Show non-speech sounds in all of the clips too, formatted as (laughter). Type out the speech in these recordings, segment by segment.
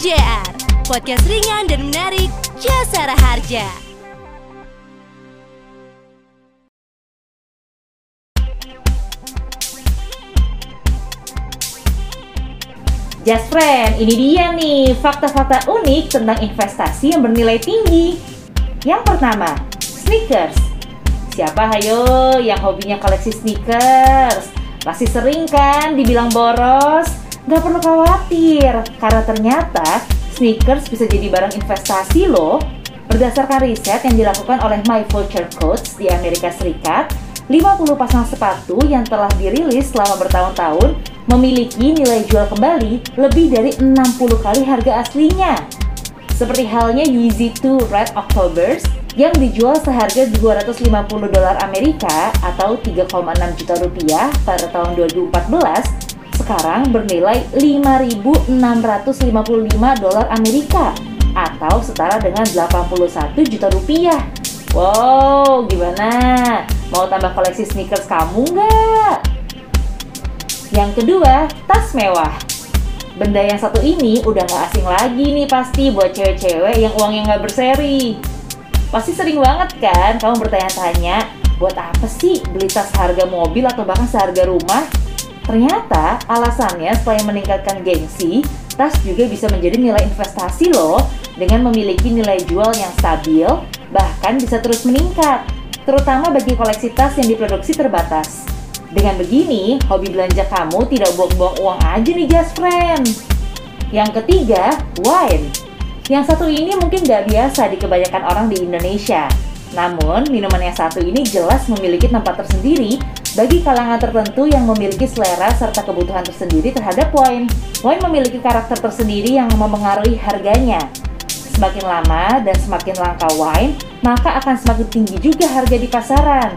JR, podcast ringan dan menarik Jasara Harja. Just Friend, ini dia nih fakta-fakta unik tentang investasi yang bernilai tinggi. Yang pertama, sneakers. Siapa hayo yang hobinya koleksi sneakers? Pasti sering kan dibilang boros? Gak perlu khawatir, karena ternyata sneakers bisa jadi barang investasi loh. Berdasarkan riset yang dilakukan oleh My Future Coach di Amerika Serikat, 50 pasang sepatu yang telah dirilis selama bertahun-tahun memiliki nilai jual kembali lebih dari 60 kali harga aslinya. Seperti halnya Yeezy 2 Red Octobers yang dijual seharga 250 dolar Amerika atau 3,6 juta rupiah pada tahun 2014 sekarang bernilai 5.655 dolar Amerika atau setara dengan 81 juta rupiah. Wow, gimana? Mau tambah koleksi sneakers kamu nggak? Yang kedua, tas mewah. Benda yang satu ini udah nggak asing lagi nih pasti buat cewek-cewek yang uangnya nggak berseri. Pasti sering banget kan kamu bertanya-tanya, buat apa sih beli tas harga mobil atau bahkan seharga rumah? Ternyata alasannya selain meningkatkan gengsi, tas juga bisa menjadi nilai investasi loh dengan memiliki nilai jual yang stabil, bahkan bisa terus meningkat, terutama bagi koleksi tas yang diproduksi terbatas. Dengan begini, hobi belanja kamu tidak buang-buang uang aja nih just friend. Yang ketiga, wine. Yang satu ini mungkin gak biasa di kebanyakan orang di Indonesia. Namun, minuman yang satu ini jelas memiliki tempat tersendiri bagi kalangan tertentu yang memiliki selera serta kebutuhan tersendiri terhadap wine. Wine memiliki karakter tersendiri yang mempengaruhi harganya. Semakin lama dan semakin langka wine, maka akan semakin tinggi juga harga di pasaran.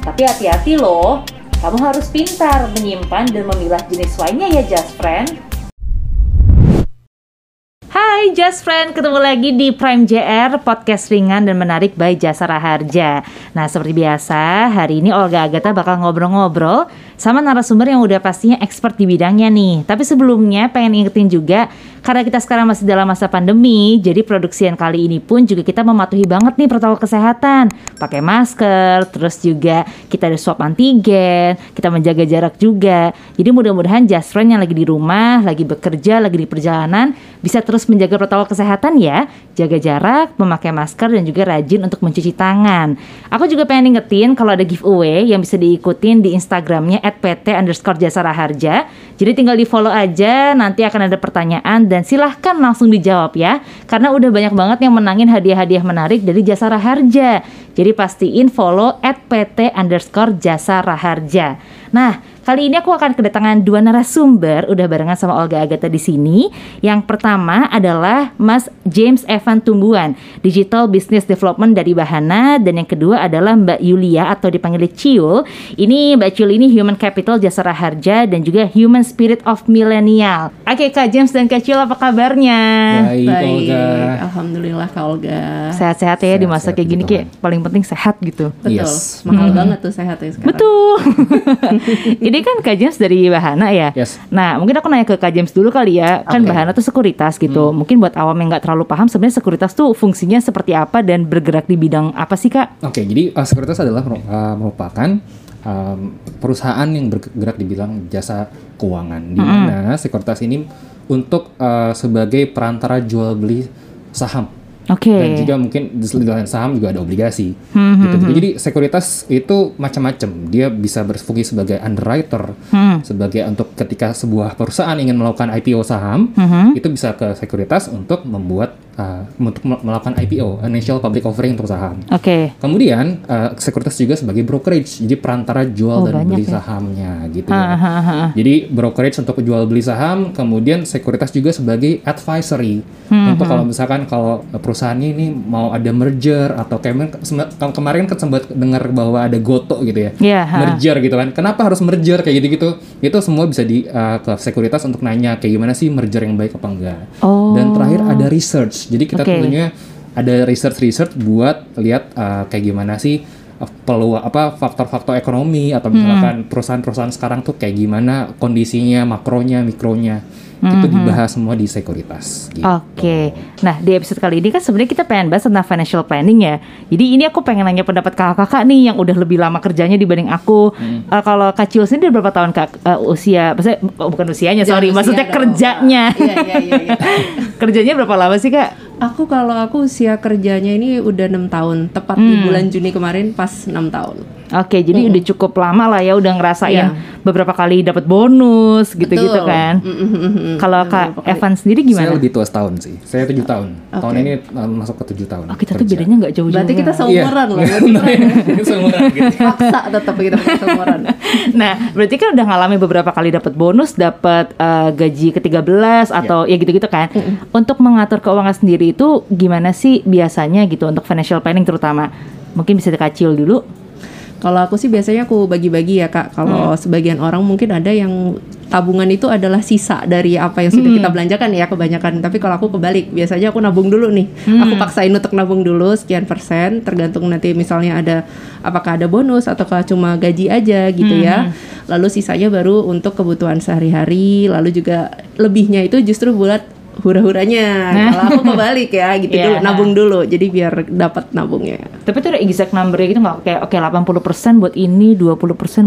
Tapi hati-hati loh, kamu harus pintar menyimpan dan memilah jenis wine-nya ya just friend. Hai Just Friend, ketemu lagi di Prime JR, podcast ringan dan menarik by Jasara Harja. Nah seperti biasa, hari ini Olga Agatha bakal ngobrol-ngobrol sama narasumber yang udah pastinya expert di bidangnya nih. Tapi sebelumnya pengen ingetin juga, karena kita sekarang masih dalam masa pandemi, jadi produksian kali ini pun juga kita mematuhi banget nih protokol kesehatan. Pakai masker, terus juga kita ada swab antigen, kita menjaga jarak juga. Jadi mudah-mudahan Friend yang lagi di rumah, lagi bekerja, lagi di perjalanan, bisa terus menjaga protokol kesehatan ya, jaga jarak, memakai masker dan juga rajin untuk mencuci tangan. Aku juga pengen ingetin kalau ada giveaway yang bisa diikutin di Instagramnya @pt underscore jasara harja. Jadi tinggal di follow aja, nanti akan ada pertanyaan dan silahkan langsung dijawab ya, karena udah banyak banget yang menangin hadiah-hadiah menarik dari jasara harja. Jadi pastiin follow @pt underscore jasara harja. Nah, kali ini aku akan kedatangan dua narasumber, udah barengan sama Olga Agatha di sini. Yang pertama adalah Mas James Evan Tumbuhan, Digital Business Development dari Bahana, dan yang kedua adalah Mbak Yulia atau dipanggil Ciul. Ini Mbak Ciul ini Human Capital Jasara Harja dan juga Human Spirit of Millennial. Oke Kak James dan Kak Ciul apa kabarnya? Baik, Olga. Alhamdulillah Kak Olga. Sehat-sehat ya di masa kayak gini puji kayak paling penting sehat gitu. Betul. Yes. Mahal banget tuh sehat ya sekarang. Betul. (laughs) Ini kan Kak James dari Bahana ya. Yes. Nah, mungkin aku nanya ke Kak James dulu kali ya. Kan Oke. Bahana tuh sekuritas gitu. Mungkin buat awam yang nggak terlalu paham sebenarnya sekuritas tuh fungsinya seperti apa dan bergerak di bidang apa sih Kak? Oke, jadi uh, sekuritas adalah uh, merupakan um, perusahaan yang bergerak di bidang jasa keuangan, di mana sekuritas ini untuk uh, sebagai perantara jual beli saham. Oke. Dan juga mungkin di selain saham juga ada obligasi. Hmm, gitu. Jadi sekuritas itu macam-macam. Dia bisa berfungsi sebagai underwriter, Hmm. sebagai untuk ketika sebuah perusahaan ingin melakukan IPO saham, Mhm. itu bisa ke sekuritas untuk membuat uh, untuk mel- melakukan IPO, initial public offering untuk saham. Oke. Kemudian uh, sekuritas juga sebagai brokerage, jadi perantara jual Oh, dan beli ya. sahamnya gitu. Ha, ya. ha, ha, ha. Jadi brokerage untuk jual beli saham, kemudian sekuritas juga sebagai advisory Hmm, untuk kalau misalkan kalau perusahaan ini mau ada merger atau kemarin kemarin kan sempat dengar bahwa ada goto gitu ya, ha. merger gitu kan. Kenapa harus merger kayak gitu-gitu? Itu semua bisa di uh, ke sekuritas untuk nanya kayak gimana sih merger yang baik apa enggak. Oh. Dan terakhir ada research. Jadi kita Oke. tentunya ada research-research buat lihat uh, kayak gimana sih uh, peluang apa faktor-faktor ekonomi atau misalkan perusahaan-perusahaan sekarang tuh kayak gimana kondisinya makronya mikronya itu dibahas semua di sekuritas. gitu. Oke, nah di episode kali ini kan sebenarnya kita pengen bahas tentang financial planning ya. Jadi ini aku pengen nanya pendapat kakak-kakak nih yang udah lebih lama kerjanya dibanding aku. Eh, kalau Kak Ciul sendiri berapa tahun kak eh, usia? Maksudnya oh, bukan usianya, sorry, Jangan maksudnya usia dong. kerjanya. Iya iya iya. (laughs) kerjanya berapa lama sih kak? Aku kalau aku usia kerjanya ini udah enam tahun, tepat di Hmm. bulan Juni kemarin pas enam tahun. Oke, jadi udah cukup lama lah ya, udah ngerasain Iya. beberapa kali dapat bonus gitu-gitu kan. Mm, mm, mm, mm. Kalau Kak kali. Evan sendiri Saya gimana? lebih tua setahun sih. Saya tujuh tahun. Tahun Oke. ini uh, masuk ke tujuh tahun. Oh, kita tuh kerja. bedanya nggak jauh-jauh. Berarti kita ya. seumuran loh. Iya. (laughs) Seumuran gitu. Paksa tetap kita seumuran. (laughs) Nah, berarti kan udah ngalamin beberapa kali dapat bonus, dapat eh, gaji ke-13 atau ya gitu-gitu kan. Untuk mengatur keuangan sendiri itu gimana sih biasanya gitu untuk financial planning terutama? Mungkin bisa dikacil dulu. Kalau aku sih biasanya aku bagi-bagi ya kak. Kalau sebagian orang mungkin ada yang tabungan itu adalah sisa dari apa yang sudah kita belanjakan ya kebanyakan. Tapi kalau aku kebalik, biasanya aku nabung dulu nih. Aku paksain untuk nabung dulu sekian persen, tergantung nanti misalnya ada apakah ada bonus ataukah cuma gaji aja gitu ya. Lalu sisanya baru untuk kebutuhan sehari-hari. Lalu juga lebihnya itu justru buat hura-huranya. Kalau aku kebalik ya gitu Iya. dulu, nabung dulu. Jadi biar dapat nabungnya. Tapi itu ada exact number gitu nggak kayak oke 80% buat ini, 20%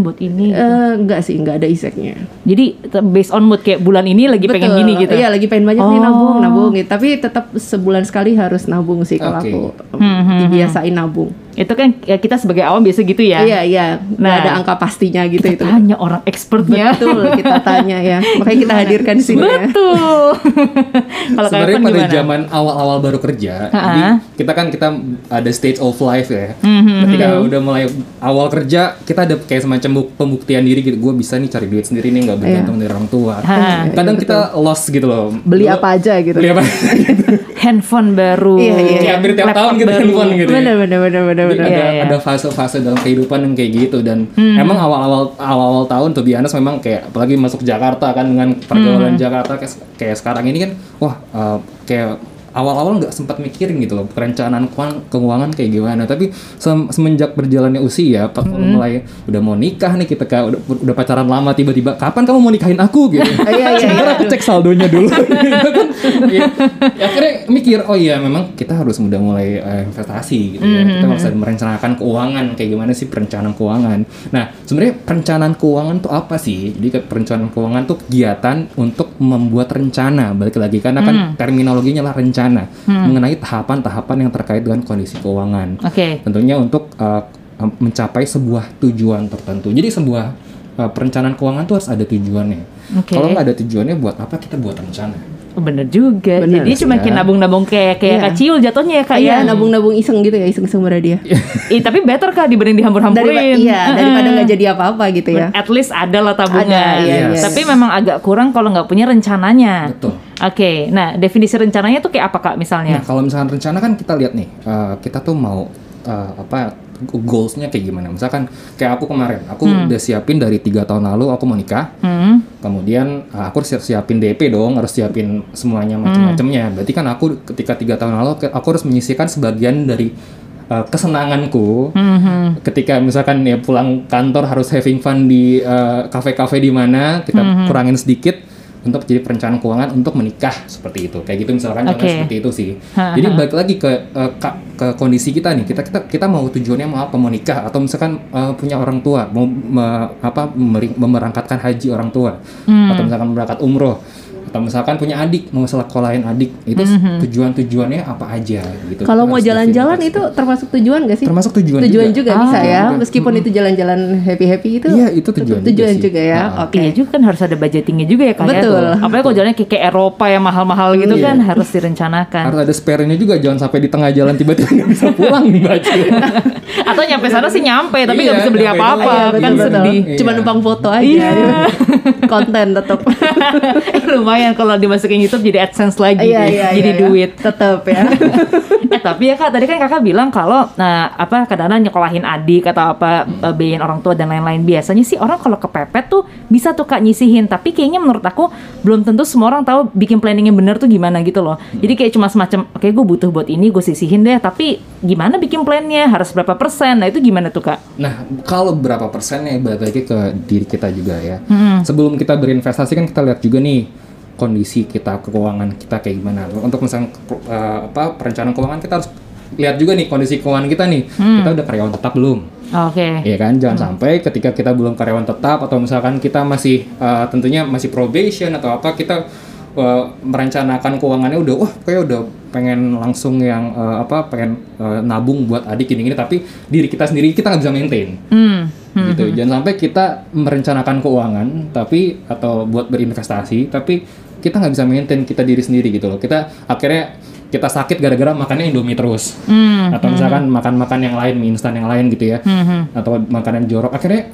buat ini. gitu. Eh, enggak sih, enggak ada iseknya. Jadi based on mood kayak bulan ini lagi pengen Betul. gini gitu. Iya, lagi pengen banyak nih Oh. nabung, nabung gitu. Tapi tetap sebulan sekali harus nabung sih kalau Oke. aku Hmm, dibiasain nabung. Itu kan ya, kita sebagai awam biasa gitu ya. Iya, iya. Nah. ada angka pastinya gitu Kita itu. tanya orang expertnya. Betul, kita tanya ya. (laughs) Makanya kita hadirkan di sini ya. Betul. (laughs) Kalau kayak Sebenarnya pada gimana? zaman awal-awal baru kerja, jadi kita kan kita ada stage of life ya. Mhm, Ketika udah mulai awal kerja, kita ada kayak semacam buk- pembuktian diri gitu. Gue bisa nih cari duit sendiri nih, nggak bergantung dari orang tua. Ha. Kadang kita lost gitu loh. Beli Dulu- apa aja gitu. Beli apa? (laughs) handphone baru. Iya, iya. Kayak hampir tiap laptop tahun gitu baru. handphone gitu. ya. Benar, benar, benar, benar, ada Iya, iya. ada fase-fase dalam kehidupan yang kayak gitu dan Hmm. emang awal-awal awal-awal tahun tuh biasa memang kayak apalagi masuk Jakarta kan dengan pergaulan Hmm. Jakarta kayak, kayak sekarang ini kan wah uh, kayak awal-awal nggak sempat mikirin gitu loh perencanaan keuangan, keuangan kayak gimana. Tapi sem- semenjak berjalannya usia pas Hmm. mulai udah mau nikah nih kita kayak udah, udah pacaran lama tiba-tiba kapan kamu mau nikahin aku? gitu. (laughs) Iya, iya, sebentar iya. aku cek saldonya dulu. Kan (laughs) ya, ya akhirnya mikir oh iya memang kita harus udah mulai eh, investasi gitu ya. Kita harus ada merencanakan keuangan kayak gimana sih perencanaan keuangan. Nah sebenarnya perencanaan keuangan tuh apa sih? Jadi perencanaan keuangan tuh kegiatan untuk membuat rencana balik lagi karena kan terminologinya lah rencana mengenai tahapan-tahapan yang terkait dengan kondisi keuangan Oke. tentunya untuk uh, mencapai sebuah tujuan tertentu. Jadi sebuah uh, perencanaan keuangan tuh harus ada tujuannya. Oke. Kalau nggak ada tujuannya, buat apa kita buat rencana? Oh, bener juga. Bener Jadi cuma ya. kayak nabung-nabung kayak kayak Iya. kacil jatuhnya ya kak Iya, ya. nabung-nabung iseng gitu ya, iseng-iseng berhadiah. (laughs) Ih, tapi better kak dibanding dihambur-hamburin. iya, daripada nggak jadi apa-apa gitu ya. At least ada lah tabungan. Ada, iya, iya. Tapi memang agak kurang kalau nggak punya rencananya. Betul. Oke, nah definisi rencananya tuh kayak apa kak Nah, misalnya? kalau misalkan rencana kan kita lihat nih, uh, kita tuh mau uh, apa goalsnya kayak gimana? Misalkan kayak aku kemarin, aku udah siapin dari tiga tahun lalu aku mau nikah. Hmm, Kemudian uh, aku harus siap siapin DP dong, harus siapin semuanya macam-macamnya. Berarti kan aku ketika tiga tahun lalu aku harus menyisihkan sebagian dari uh, kesenanganku. hmm, Ketika misalkan ya pulang kantor harus having fun di uh, kafe-kafe di mana, kita kurangin sedikit untuk jadi perencanaan keuangan untuk menikah seperti itu. Kayak gitu misalkan Oke. seperti itu sih. Jadi balik lagi ke uh, ka- ke kondisi kita nih. Kita kita kita mau tujuannya mau apa? Mau nikah atau misalkan uh, punya orang tua, mau me- apa memerangkatkan haji orang tua atau misalkan berangkat umroh atau misalkan punya adik mau sekolahin adik itu tujuan-tujuannya apa aja gitu. Kalau mau jalan-jalan itu termasuk tujuan gak sih? termasuk tujuan tujuan juga. juga, bisa Ah. ya meskipun itu jalan-jalan happy happy itu Iya, itu tujuan juga tujuan sih. juga, ya Ah. oke Iya juga kan harus ada budgetingnya juga ya kak ya. Betul. Apalagi kalau jalannya kayak, kayak Eropa yang mahal-mahal gitu Iya. kan harus direncanakan. harus ada spare-nya juga jangan sampai di tengah jalan tiba-tiba nggak bisa pulang (laughs) nih baju. Atau nyampe sana sih nyampe tapi nggak Iya, bisa beli apa-apa kan Iya, sedih. Iya. cuma numpang foto aja Iya. konten tetap (laughs) Eh, lumayan lumayan kalau dimasukin YouTube jadi AdSense lagi Iya, deh, iya, (laughs) jadi iya, iya. duit. Tetap ya. (laughs) Eh tapi ya kak tadi kan kakak bilang kalau nah apa kadang-kadang nyekolahin adik atau apa eh, biayain orang tua dan lain-lain. Biasanya sih orang kalau kepepet tuh bisa tuh kak nyisihin. Tapi kayaknya menurut aku belum tentu semua orang tahu bikin planning yang bener tuh gimana gitu loh. Jadi kayak cuma semacam oke gue butuh buat ini gue sisihin deh. Tapi gimana bikin plannya? Harus berapa persen? Nah itu gimana tuh kak? Nah, kalau berapa persennya balik lagi ke diri kita juga ya. Hmm. Sebelum kita berinvestasi kan kita lihat juga nih kondisi kita keuangan kita kayak gimana. Untuk misalnya eh, apa perencanaan keuangan kita harus lihat juga nih kondisi keuangan kita nih. Hmm. Kita udah karyawan tetap belum? oke Iya kan, jangan sampai ketika kita belum karyawan tetap atau misalkan kita masih eh, tentunya masih probation atau apa kita eh, merencanakan keuangannya udah wah kayak udah pengen langsung yang eh, apa pengen eh, nabung buat adik gini-gini tapi diri kita sendiri kita nggak bisa maintain hmm. hmm. gitu. Jangan sampai kita merencanakan keuangan tapi atau buat berinvestasi tapi kita nggak bisa maintain kita diri sendiri gitu loh. Kita akhirnya kita sakit gara-gara makannya Indomie terus. Hmm. Atau misalkan makan-makan yang lain, mie instan yang lain gitu ya. Hmm. Atau makanan jorok. Akhirnya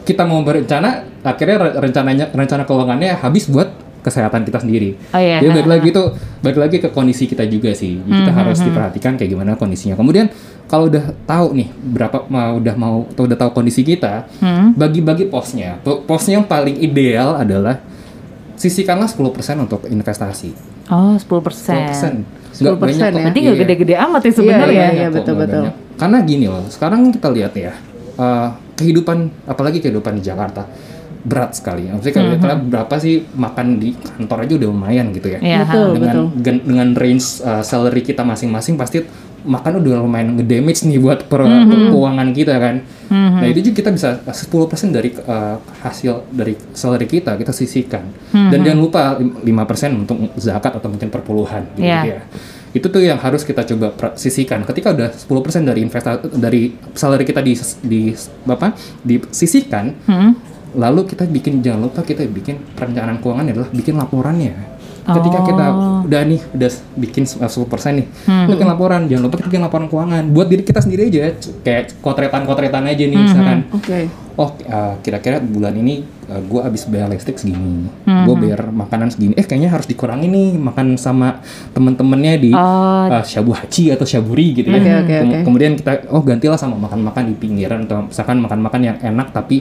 kita mau berencana, akhirnya re- rencananya rencana keuangannya habis buat kesehatan kita sendiri. Oh, iya. Jadi balik lagi itu balik lagi ke kondisi kita juga sih. Jadi kita harus diperhatikan kayak gimana kondisinya. Kemudian kalau udah tahu nih berapa mau udah mau atau udah tahu kondisi kita, Hmm. bagi-bagi posnya. Po- Posnya yang paling ideal adalah sisihkanlah 10% untuk investasi. oh 10 persen 10%. Nggak 10% banyak ya? berarti nggak Iya. gede-gede amat ya sebenarnya Iya, ya iya, Banyak kok, betul, nggak betul. banyak. Karena gini loh, sekarang kita lihat ya, eh, kehidupan apalagi kehidupan di Jakarta berat sekali. Maksudnya kalau kita lihat berapa sih makan di kantor aja udah lumayan gitu ya. Iya, Betul, dengan betul. gen- dengan range uh, salary kita masing-masing pasti makan udah lumayan ngedamage nih buat per- Mhm. keuangan kita kan. Nah itu juga kita bisa uh, 10% dari uh, hasil dari salary kita kita sisihkan. Mhm. Dan jangan lupa lim- 5% untuk zakat atau mungkin perpuluhan gitu Iya. ya. Itu tuh yang harus kita coba sisihkan. Ketika udah 10% dari investasi dari salary kita di di apa? disisihkan, Hmm. lalu kita bikin jangan lupa kita bikin perencanaan keuangan adalah bikin laporannya ketika kita udah nih udah bikin s- 10% nih. Bikin laporan jangan lupa kita bikin laporan keuangan. Buat diri kita sendiri aja kayak kotretan-kotretan aja nih misalkan. oke. Oh uh, kira-kira bulan ini uh, gue habis bayar listrik segini. Gue bayar makanan segini. Eh kayaknya harus dikurangi nih makan sama temen-temennya di Oh. uh, shabu haji atau shaburi gitu ya. Oke, oke, Kem- oke. kemudian kita oh gantilah sama makan-makan di pinggiran atau misalkan makan-makan yang enak tapi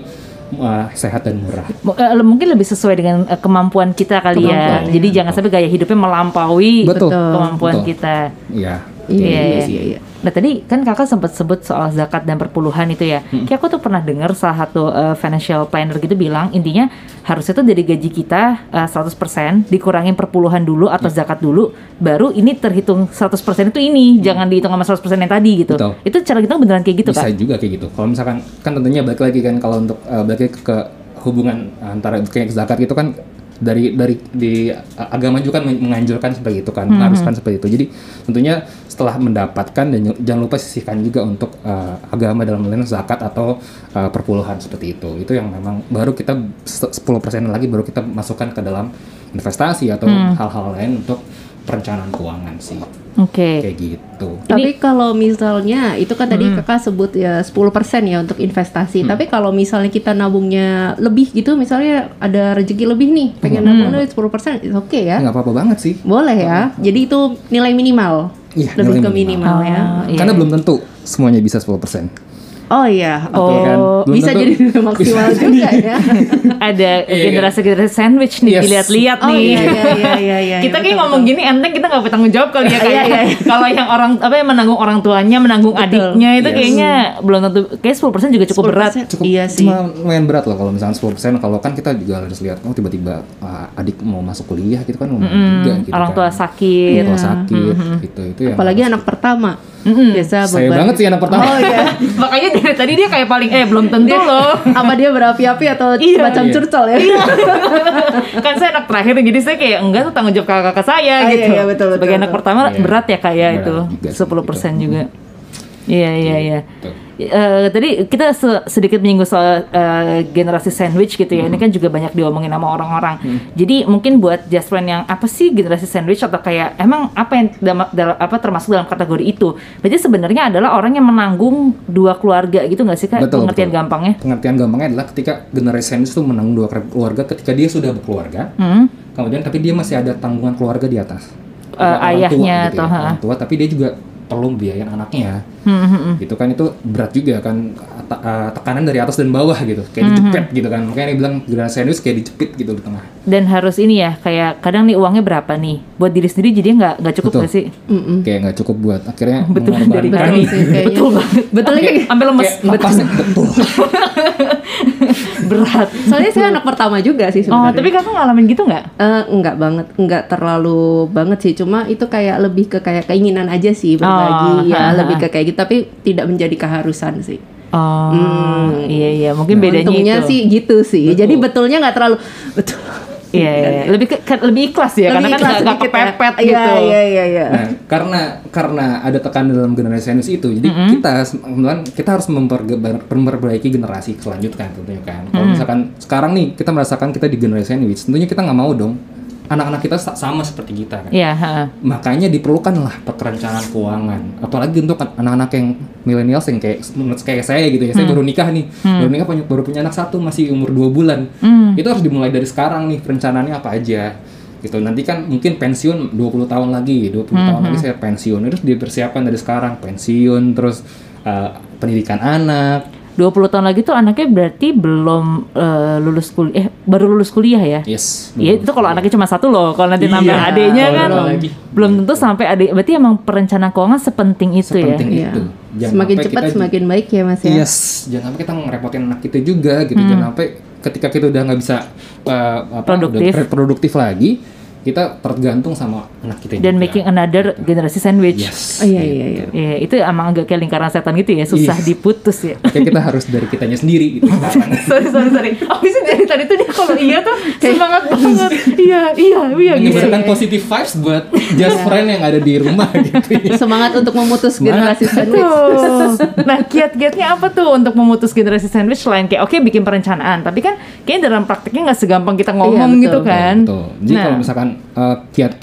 uh, sehat dan murah M- eh, mungkin lebih sesuai dengan eh, kemampuan kita kali ya. Kemampuan. Jadi jangan sampai gaya hidupnya melampaui Betul. kemampuan Betul. kita. Iya. Iya, Iya, iya, iya. iya, iya. Nah tadi kan kakak sempat sebut soal zakat dan perpuluhan itu ya. Kayak aku tuh pernah dengar salah satu eh, financial planner gitu bilang intinya harusnya tuh dari gaji kita eh, 100% dikurangin perpuluhan dulu atau zakat dulu, baru ini terhitung 100% itu ini, jangan dihitung sama 100% yang tadi gitu. Betul. Itu cara kita beneran kayak gitu bisa kak? juga kayak gitu. Kalau misalkan kan tentunya balik lagi kan kalau untuk uh, balik ke hubungan antara kayak zakat itu kan dari dari di agama juga kan menganjurkan seperti itu kan, mengharuskan seperti itu. Jadi tentunya setelah mendapatkan dan jangan lupa sisihkan juga untuk uh, agama dalam hal ini zakat atau uh, perpuluhan seperti itu. Itu yang memang baru kita se- 10% lagi baru kita masukkan ke dalam investasi atau hal-hal lain untuk perencanaan keuangan sih. Oke. Kayak gitu. Tapi kalau misalnya itu kan tadi kakak sebut ya 10% ya untuk investasi. Tapi kalau misalnya kita nabungnya lebih gitu, misalnya ada rezeki lebih nih, pengen nabungnya 10%, itu oke ya. nggak apa-apa banget sih. Boleh ya. Jadi itu nilai minimal. Iya, lebih nilai ke minimal. minimal ya. Oh, iya. Karena belum tentu semuanya bisa 10%. Oh iya, oke. Oh, kan? Belum Bisa tentu. jadi (laughs) maksimal juga ya. (laughs) Ada Iya, generasi-generasi sandwich nih Yes. dilihat-lihat Oh nih. iya iya iya iya iya. (laughs) kita kayak betul, ngomong betul. gini enteng kita nggak bertanggung jawab kali ya Iya, kayak iya, iya. kalau yang orang apa yang menanggung orang tuanya menanggung Betul. adiknya itu Yes. kayaknya belum tentu kayak 10% juga cukup berat 10%. Cukup Iya sih. cuma lumayan berat loh kalau misalnya 10% kalau kan kita juga harus lihat oh tiba-tiba ah, adik mau masuk kuliah gitu kan lumayan juga gitu orang kan. tua sakit Orang tua sakit gitu itu Apalagi harus- anak pertama. Mm-mm. Biasa saya beban. banget sih anak pertama Oh iya. (laughs) makanya dari tadi dia kayak paling eh belum tentu loh Apa dia berapi-api atau Iya. semacam Iya. curcol ya? kan saya anak terakhir jadi saya kayak enggak tuh tanggung jawab kakak-kakak saya Ah, iya, gitu iya, betul, sebagai betul, anak betul. pertama Iya. berat ya kayak Berat itu juga sih, 10% gitu. juga iya iya iya Tuh. Eh, tadi kita se- sedikit menyinggung soal eh, generasi sandwich gitu ya. Ini kan juga banyak diomongin sama orang-orang. Jadi mungkin buat just friend yang apa sih generasi sandwich atau kayak emang apa yang dalam, dalam- apa termasuk dalam kategori itu? Berarti sebenarnya adalah orang yang menanggung dua keluarga gitu nggak sih kak? Betul, Pengertian betul. gampangnya? pengertian gampangnya adalah ketika generasi sandwich itu menanggung dua keluarga ketika dia sudah berkeluarga Hmm. kemudian tapi dia masih ada tanggungan keluarga di atas Eh, Orang tua ayahnya gitu atau, ya, orang tua tapi dia juga perlu biayain anaknya Hmm, hmm, hmm. gitu kan itu berat juga kan eh, tekanan dari atas dan bawah gitu Hmm, kayak dijepit gitu kan makanya dia bilang generasi sandwich kayak dijepit gitu di tengah Dan harus ini ya, kayak kadang nih uangnya berapa nih buat diri sendiri jadi nggak nggak cukup Betul. nggak sih? Mm-mm. kayak nggak cukup buat akhirnya (laughs) Betul, dari. Betul sih kayaknya. Betul banget. Betul kayak- sampai lemes. napasnya betul (laughs) (laughs) Berat. Soalnya saya anak pertama juga sih Oh, sebenarnya. tapi kakak ngalamin gitu nggak? Eh, enggak banget, enggak terlalu banget sih. Cuma itu kayak lebih ke kayak keinginan aja sih berbagi Oh, ya, ha, ha. lebih ke kayak gitu. Tapi tidak menjadi keharusan sih. Oh, Hmm. iya iya, mungkin bedanya Untungnya itu. sih gitu sih. Betul. Jadi betulnya nggak terlalu (laughs) betul. Iya, iya, iya. lebih ke, lebih ikhlas ya, karena kan Lebih nggak sedikit ya. kepepet Iya, gitu. Iya iya iya. Nah, karena karena ada tekanan dalam generasi sandwich itu, jadi kita kemudian kita harus memperbaiki generasi selanjutnya tentunya kan. Kalau misalkan sekarang nih kita merasakan kita di generasi sandwich, tentunya kita nggak mau dong anak-anak kita sa- sama seperti kita kan. Iya, ha. Makanya diperlukanlah perencanaan keuangan. Apalagi untuk an- anak-anak yang milenial yang kayak menurut kayak saya gitu ya. Saya baru nikah nih. Baru nikah punya baru punya anak satu masih umur dua bulan. Hmm. Itu harus dimulai dari sekarang nih perencanaannya apa aja. Gitu. Nanti kan mungkin pensiun 20 tahun lagi, 20 tahun lagi saya pensiun. Itu harus dipersiapkan dari sekarang. Pensiun terus eh, pendidikan anak. 20 tahun lagi tuh anaknya berarti belum eh, lulus kuliah, eh baru lulus kuliah ya? Yes. Iya itu kalau anaknya cuma satu loh, kalau nanti nambah Iya, adiknya kalau kan nambah lagi. belum tentu sampai adik. Berarti emang perencanaan keuangan sepenting itu Sepenting ya. Iya. itu. Jangan Semakin cepat semakin baik ya Mas ya. Yes, jangan sampai kita ngerepotin anak kita juga gitu. Jangan sampai ketika kita udah nggak bisa uh, apa, Produktif. udah produktif lagi, kita tergantung sama anak kita Dan juga. making another generasi sandwich. Yes. Oh iya iya iya. Iya, itu emang agak kayak lingkaran setan gitu ya, susah Yes. diputus ya. (laughs) Kayak kita harus dari kitanya sendiri gitu (laughs) sorry sorry sorry. Aku sih dari tadi tuh dia kalau iya tuh semangat banget. Iya iya iya gitu. Menyebarkan positive vibes buat just friend yang ada di rumah (laughs) gitu. ya. Semangat untuk memutus Semangat. generasi sandwich. Nah, kiat-kiatnya apa tuh untuk memutus generasi sandwich selain kayak oke bikin perencanaan, tapi kan kayaknya dalam prakteknya nggak segampang kita ngomong Iya, gitu kan. Betul. Jadi Nah. kalau misalkan uh, kiat-kiat